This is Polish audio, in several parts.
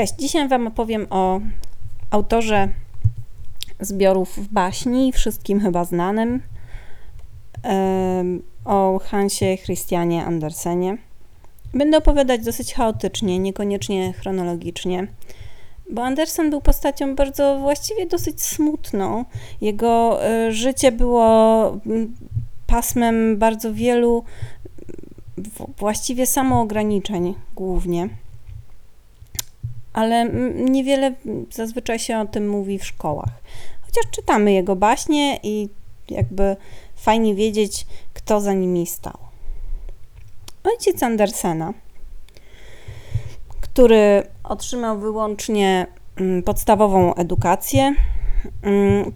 Cześć, dzisiaj Wam opowiem o autorze zbiorów baśni, wszystkim chyba znanym, o Hansie Christianie Andersenie. Będę opowiadać dosyć chaotycznie, niekoniecznie chronologicznie, bo Andersen był postacią bardzo właściwie dosyć smutną. Jego e, życie było pasmem bardzo wielu właściwie samoograniczeń głównie ale niewiele zazwyczaj się o tym mówi w szkołach. Chociaż czytamy jego baśnie i jakby fajnie wiedzieć, kto za nimi stał. Ojciec Andersena, który otrzymał wyłącznie podstawową edukację,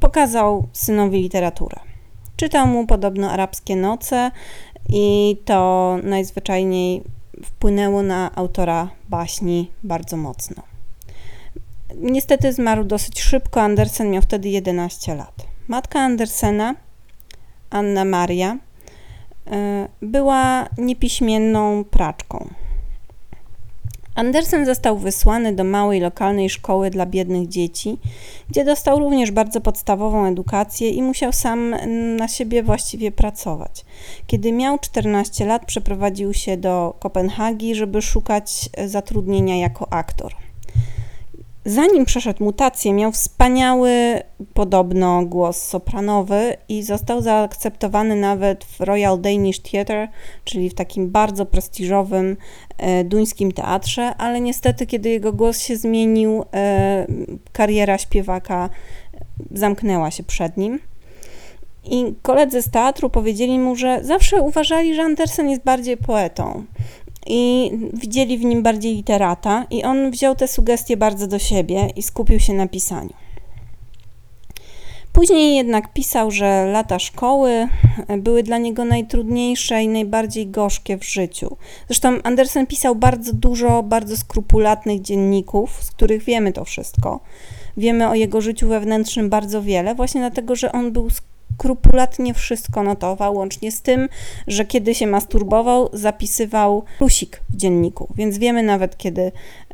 pokazał synowi literaturę. Czytał mu podobno arabskie noce i to najzwyczajniej wpłynęło na autora baśni bardzo mocno. Niestety zmarł dosyć szybko. Andersen miał wtedy 11 lat. Matka Andersena, Anna Maria, e, była niepiśmienną praczką. Andersen został wysłany do małej lokalnej szkoły dla biednych dzieci, gdzie dostał również bardzo podstawową edukację i musiał sam na siebie właściwie pracować. Kiedy miał 14 lat, przeprowadził się do Kopenhagi, żeby szukać zatrudnienia jako aktor. Zanim przeszedł mutację, miał wspaniały, podobno, głos sopranowy i został zaakceptowany nawet w Royal Danish Theatre, czyli w takim bardzo prestiżowym e, duńskim teatrze, ale niestety, kiedy jego głos się zmienił, e, kariera śpiewaka zamknęła się przed nim. I koledzy z teatru powiedzieli mu, że zawsze uważali, że Andersen jest bardziej poetą i widzieli w nim bardziej literata, i on wziął te sugestie bardzo do siebie i skupił się na pisaniu. Później jednak pisał, że lata szkoły były dla niego najtrudniejsze i najbardziej gorzkie w życiu. Zresztą Andersen pisał bardzo dużo bardzo skrupulatnych dzienników, z których wiemy to wszystko. Wiemy o jego życiu wewnętrznym bardzo wiele, właśnie dlatego, że on był skrupulatnie wszystko notował, łącznie z tym, że kiedy się masturbował, zapisywał plusik w dzienniku, więc wiemy nawet, kiedy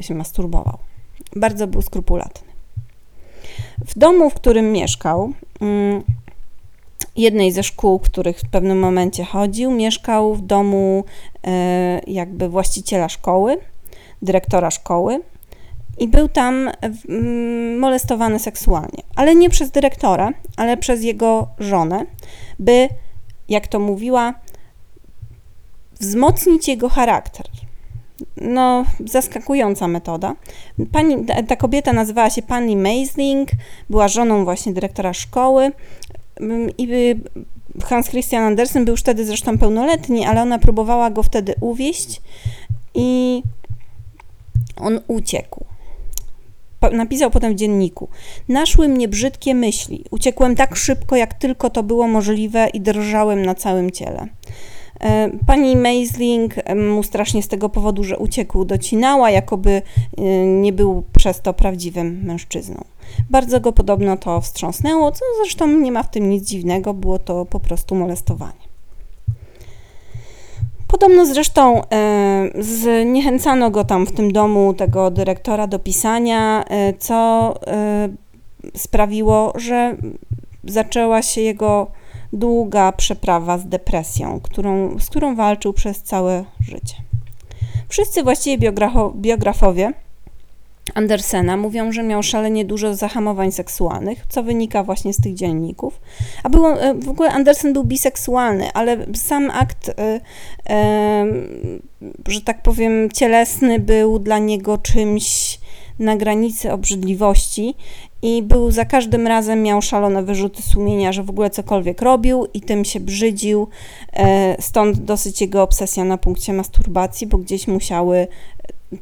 się masturbował. Bardzo był skrupulatny. W domu, w którym mieszkał, mm, jednej ze szkół, których w pewnym momencie chodził, mieszkał w domu e, jakby właściciela szkoły, dyrektora szkoły i był tam mm, molestowany seksualnie, ale nie przez dyrektora, ale przez jego żonę, by, jak to mówiła, wzmocnić jego charakter. No, zaskakująca metoda. Pani, ta kobieta nazywała się pani Maisling, była żoną właśnie dyrektora szkoły mm, i Hans Christian Andersen był już wtedy zresztą pełnoletni, ale ona próbowała go wtedy uwieść i on uciekł napisał potem w dzienniku. Naszły mnie brzydkie myśli. Uciekłem tak szybko, jak tylko to było możliwe i drżałem na całym ciele. E, pani Maisling mu strasznie z tego powodu, że uciekł, docinała, jakoby e, nie był przez to prawdziwym mężczyzną. Bardzo go podobno to wstrząsnęło, co zresztą nie ma w tym nic dziwnego, było to po prostu molestowanie. Podobno zresztą e, zniechęcano go tam w tym domu, tego dyrektora, do pisania, e, co e, sprawiło, że zaczęła się jego długa przeprawa z depresją, którą, z którą walczył przez całe życie. Wszyscy właściwie biografowie Andersena mówią, że miał szalenie dużo zahamowań seksualnych, co wynika właśnie z tych dzienników. A było, e, w ogóle Andersen był biseksualny, ale sam akt, e, e, że tak powiem, cielesny był dla niego czymś na granicy obrzydliwości i był za każdym razem miał szalone wyrzuty sumienia, że w ogóle cokolwiek robił i tym się brzydził. Stąd dosyć jego obsesja na punkcie masturbacji, bo gdzieś musiały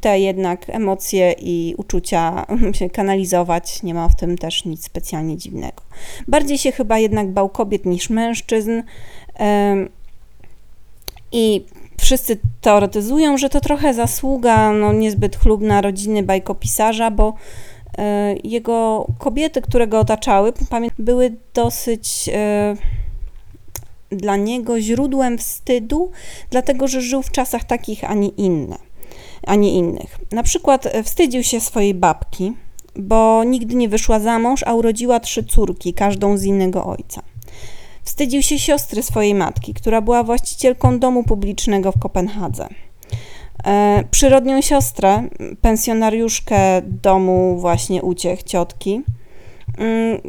te jednak emocje i uczucia się kanalizować, nie ma w tym też nic specjalnie dziwnego. Bardziej się chyba jednak bał kobiet niż mężczyzn i wszyscy teoretyzują, że to trochę zasługa no, niezbyt chlubna rodziny bajkopisarza, bo e, jego kobiety, które go otaczały, były dosyć e, dla niego źródłem wstydu, dlatego że żył w czasach takich, a nie inne. A nie innych. Na przykład wstydził się swojej babki, bo nigdy nie wyszła za mąż, a urodziła trzy córki, każdą z innego ojca. Wstydził się siostry swojej matki, która była właścicielką domu publicznego w Kopenhadze. E, przyrodnią siostrę, pensjonariuszkę domu właśnie uciech ciotki, mm,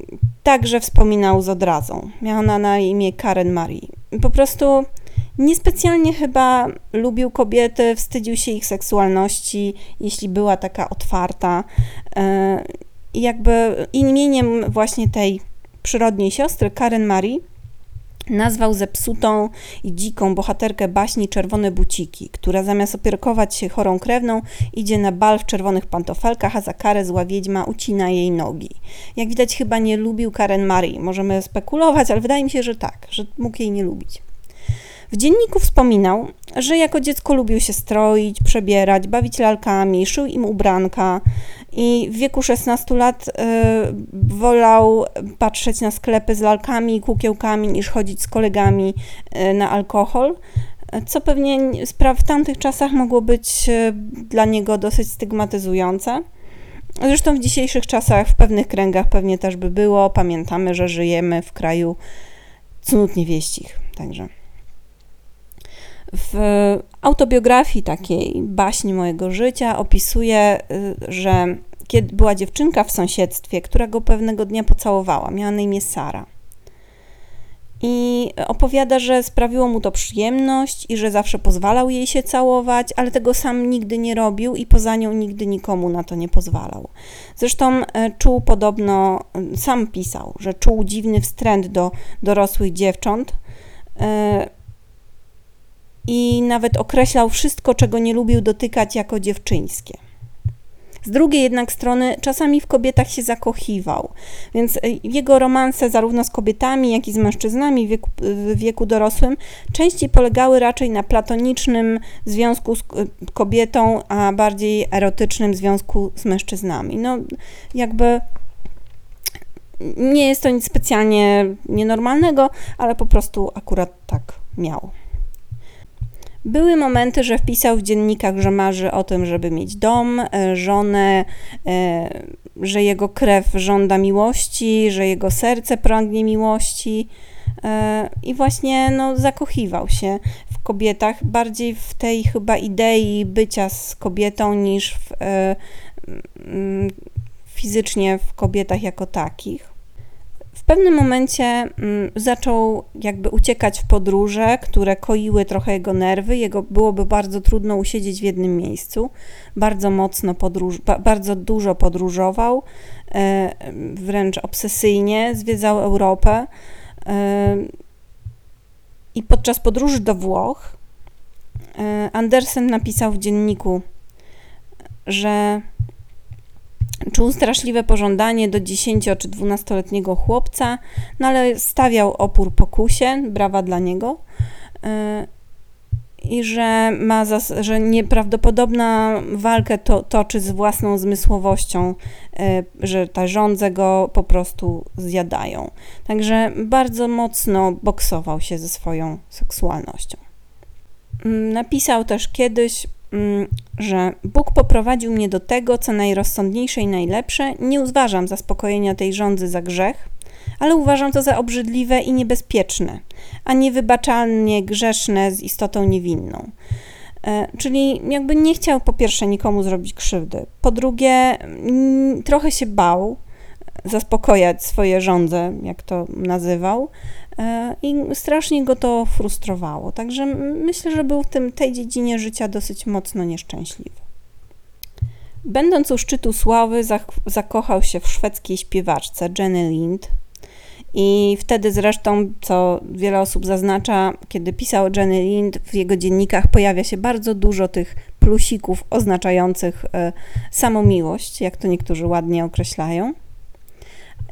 także wspominał z odrazą. Miała ona na imię Karen Marie. Po prostu niespecjalnie chyba lubił kobiety, wstydził się ich seksualności, jeśli była taka otwarta. E, I jakby imieniem właśnie tej przyrodniej siostry, Karen Marie, nazwał zepsutą i dziką bohaterkę baśni Czerwone Buciki, która zamiast opierkować się chorą krewną, idzie na bal w czerwonych pantofelkach, a za karę zła wiedźma ucina jej nogi. Jak widać, chyba nie lubił Karen Marie. Możemy spekulować, ale wydaje mi się, że tak, że mógł jej nie lubić. W dzienniku wspominał, że jako dziecko lubił się stroić, przebierać, bawić lalkami, szył im ubranka i w wieku 16 lat y, wolał patrzeć na sklepy z lalkami i kukiełkami niż chodzić z kolegami y, na alkohol, co pewnie w tamtych czasach mogło być y, dla niego dosyć stygmatyzujące. Zresztą w dzisiejszych czasach w pewnych kręgach pewnie też by było. Pamiętamy, że żyjemy w kraju cnót niewieścich, także. W autobiografii takiej baśni mojego życia opisuje, y, że kiedy była dziewczynka w sąsiedztwie, która go pewnego dnia pocałowała, miała na imię Sara. I opowiada, że sprawiło mu to przyjemność i że zawsze pozwalał jej się całować, ale tego sam nigdy nie robił i poza nią nigdy nikomu na to nie pozwalał. Zresztą y, czuł podobno, y, sam pisał, że czuł dziwny wstręt do dorosłych dziewcząt i nawet określał wszystko, czego nie lubił dotykać jako dziewczyńskie. Z drugiej jednak strony czasami w kobietach się zakochiwał, więc e, jego romanse zarówno z kobietami, jak i z mężczyznami w wieku, w wieku dorosłym częściej polegały raczej na platonicznym związku z e, kobietą, a bardziej erotycznym związku z mężczyznami. No, jakby nie jest to nic specjalnie nienormalnego, ale po prostu akurat tak miał. Były momenty, że wpisał w dziennikach, że marzy o tym, żeby mieć dom, e, żonę, e, że jego krew żąda miłości, że jego serce pragnie miłości. E, I właśnie no, zakochiwał się w kobietach, bardziej w tej chyba idei bycia z kobietą niż w, fizycznie w kobietach jako takich. W pewnym momencie mm, zaczął jakby uciekać w podróże, które koiły trochę jego nerwy. Jego byłoby bardzo trudno usiedzieć w jednym miejscu. Bardzo mocno podróż, bardzo dużo podróżował, e, wręcz obsesyjnie zwiedzał Europę. E, I podczas podróży do Włoch e, Andersen napisał w dzienniku, że Czuł straszliwe pożądanie do 10 czy 12-letniego chłopca, no ale stawiał opór pokusie, brawa dla niego. Y, I że ma, zas- że nieprawdopodobna walkę to, toczy z własną zmysłowością, y, że te żądze go po prostu zjadają. Także bardzo mocno boksował się ze swoją seksualnością. Mm, napisał też kiedyś, że Bóg poprowadził mnie do tego, co najrozsądniejsze i najlepsze. Nie uważam zaspokojenia tej żądzy za grzech, ale uważam to za obrzydliwe i niebezpieczne, a niewybaczalnie grzeszne z istotą niewinną. E, czyli jakby nie chciał po pierwsze nikomu zrobić krzywdy, po drugie mm, trochę się bał zaspokojać swoje żądze, jak to nazywał, E, i strasznie go to frustrowało. Także myślę, że był w tym, tej dziedzinie życia dosyć mocno nieszczęśliwy. Będąc u szczytu sławy, zakochał się w szwedzkiej śpiewaczce Jenny Lind. I wtedy zresztą, co wiele osób zaznacza, kiedy pisał Jenny Lind, w jego dziennikach pojawia się bardzo dużo tych plusików oznaczających e, samomiłość, jak to niektórzy ładnie określają.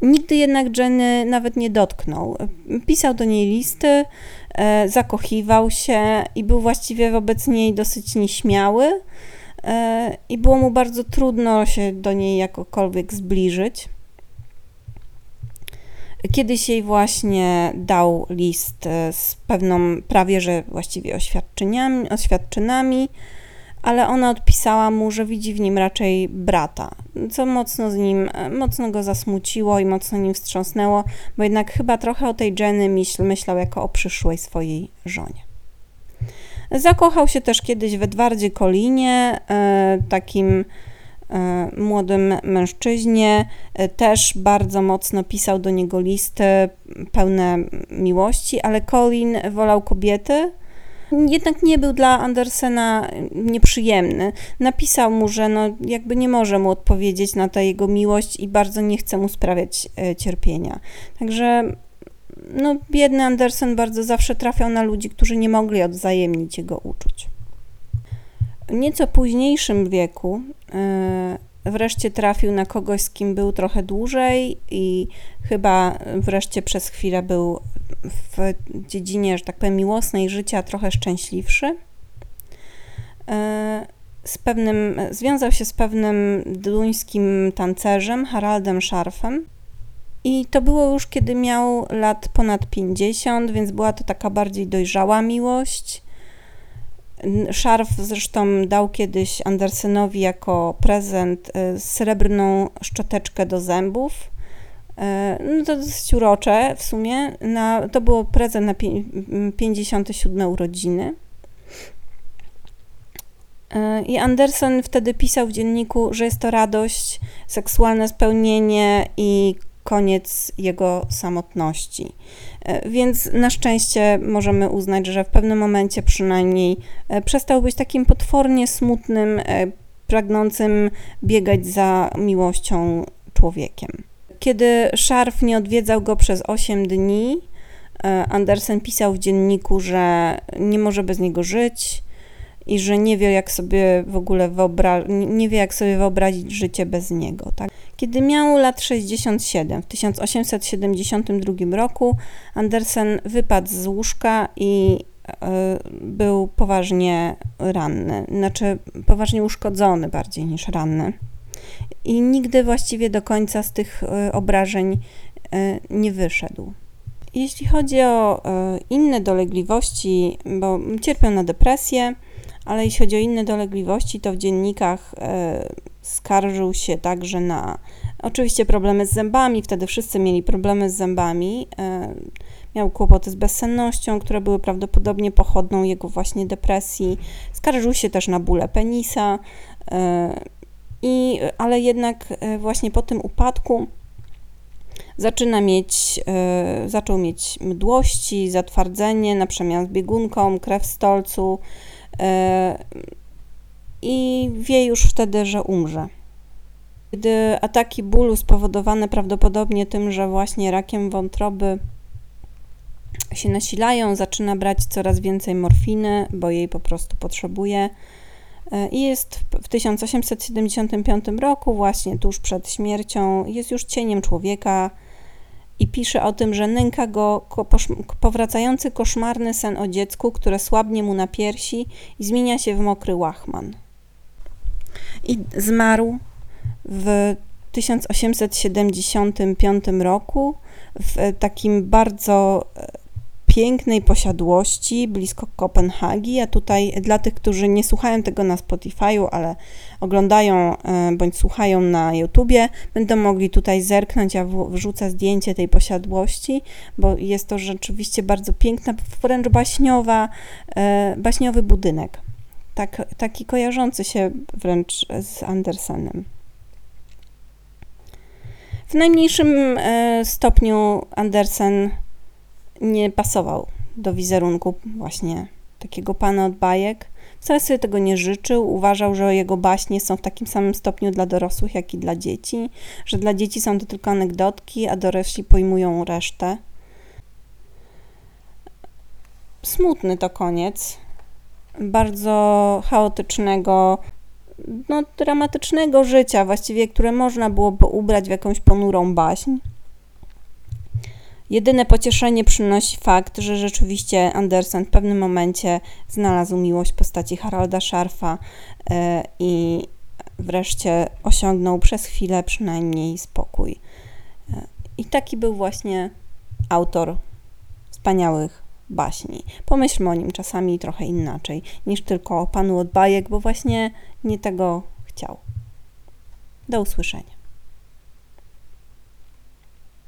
Nigdy jednak Jenny nawet nie dotknął. Pisał do niej listy, e, zakochiwał się i był właściwie wobec niej dosyć nieśmiały e, i było mu bardzo trudno się do niej jakokolwiek zbliżyć. Kiedyś jej właśnie dał list e, z pewną prawie że właściwie oświadczeniami, oświadczynami, ale ona odpisała mu, że widzi w nim raczej brata, co mocno z nim, mocno go zasmuciło i mocno nim wstrząsnęło, bo jednak chyba trochę o tej Jenny myśl, myślał jako o przyszłej swojej żonie. Zakochał się też kiedyś w Edwardzie Kolinie, e, takim e, młodym mężczyźnie. E, też bardzo mocno pisał do niego listy pełne miłości, ale Colin wolał kobiety jednak nie był dla Andersena nieprzyjemny. Napisał mu, że no, jakby nie może mu odpowiedzieć na tę jego miłość i bardzo nie chce mu sprawiać e, cierpienia. Także no, biedny Andersen bardzo zawsze trafiał na ludzi, którzy nie mogli odwzajemnić jego uczuć. W nieco późniejszym wieku yy, wreszcie trafił na kogoś, z kim był trochę dłużej i chyba wreszcie przez chwilę był w dziedzinie, że tak powiem, miłosnej życia trochę szczęśliwszy. E, z pewnym, związał się z pewnym duńskim tancerzem, Haraldem Szarfem. I to było już, kiedy miał lat ponad 50, więc była to taka bardziej dojrzała miłość. Szarf zresztą dał kiedyś Andersenowi jako prezent e, srebrną szczoteczkę do zębów no to dosyć urocze w sumie. Na, to było prezent na 57 urodziny. E, I Andersen wtedy pisał w dzienniku, że jest to radość, seksualne spełnienie i koniec jego samotności. E, więc na szczęście możemy uznać, że w pewnym momencie przynajmniej przestał być takim potwornie smutnym, pragnącym biegać za miłością człowiekiem. Kiedy Szarf nie odwiedzał go przez 8 dni, e, Andersen pisał w dzienniku, że nie może bez niego żyć i że nie wie, jak sobie w ogóle wyobra- nie wie, jak sobie wyobrazić życie bez niego. Tak? Kiedy miał lat 67, w 1872 roku, Andersen wypadł z łóżka i e, był poważnie ranny, znaczy poważnie uszkodzony bardziej niż ranny i nigdy właściwie do końca z tych e, obrażeń e, nie wyszedł. Jeśli chodzi o e, inne dolegliwości, bo cierpiał na depresję, ale jeśli chodzi o inne dolegliwości, to w dziennikach skarżył się także na oczywiście problemy z zębami. Wtedy wszyscy mieli problemy z zębami. Miał kłopoty z bezsennością, które były prawdopodobnie pochodną jego właśnie depresji. Skarżył się też na bóle penisa i, ale jednak e, właśnie po tym upadku zaczyna mieć, e, zaczął mieć mdłości, zatwardzenie na przemian z biegunką, krew w stolcu e, i wie już wtedy, że umrze. Gdy ataki bólu spowodowane prawdopodobnie tym, że właśnie rakiem wątroby się nasilają, zaczyna brać coraz więcej morfiny, bo jej po prostu potrzebuje. E, I jest w 1875 roku, właśnie tuż przed śmiercią, jest już cieniem człowieka i pisze o tym, że nęka go powracający koszmarny sen o dziecku, które słabnie mu na piersi i zmienia się w mokry łachman. I zmarł w 1875 roku w takim bardzo e, pięknej posiadłości blisko Kopenhagi, a tutaj dla tych, którzy nie słuchają tego na Spotify'u, ale oglądają e, bądź słuchają na YouTubie, będą mogli tutaj zerknąć, ja wrzucę zdjęcie tej posiadłości, bo jest to rzeczywiście bardzo piękna, wręcz baśniowa, e, baśniowy budynek. Tak, taki kojarzący się wręcz z Andersenem. W najmniejszym e, stopniu Andersen nie pasował do wizerunku właśnie takiego pana od bajek. Wcale sobie tego nie życzył. Uważał, że jego baśnie są w takim samym stopniu dla dorosłych, jak i dla dzieci, że dla dzieci są to tylko anegdotki, a dorośli pojmują resztę. Smutny to koniec. Bardzo chaotycznego, no, dramatycznego życia, właściwie, które można byłoby ubrać w jakąś ponurą baśń. Jedyne pocieszenie przynosi fakt, że rzeczywiście Andersen w pewnym momencie znalazł miłość postaci Harolda Szarfa e, i wreszcie osiągnął przez chwilę przynajmniej spokój. E, I taki był właśnie autor wspaniałych baśni. Pomyślmy o nim czasami trochę inaczej niż tylko o panu od bajek, bo właśnie nie tego chciał. Do usłyszenia.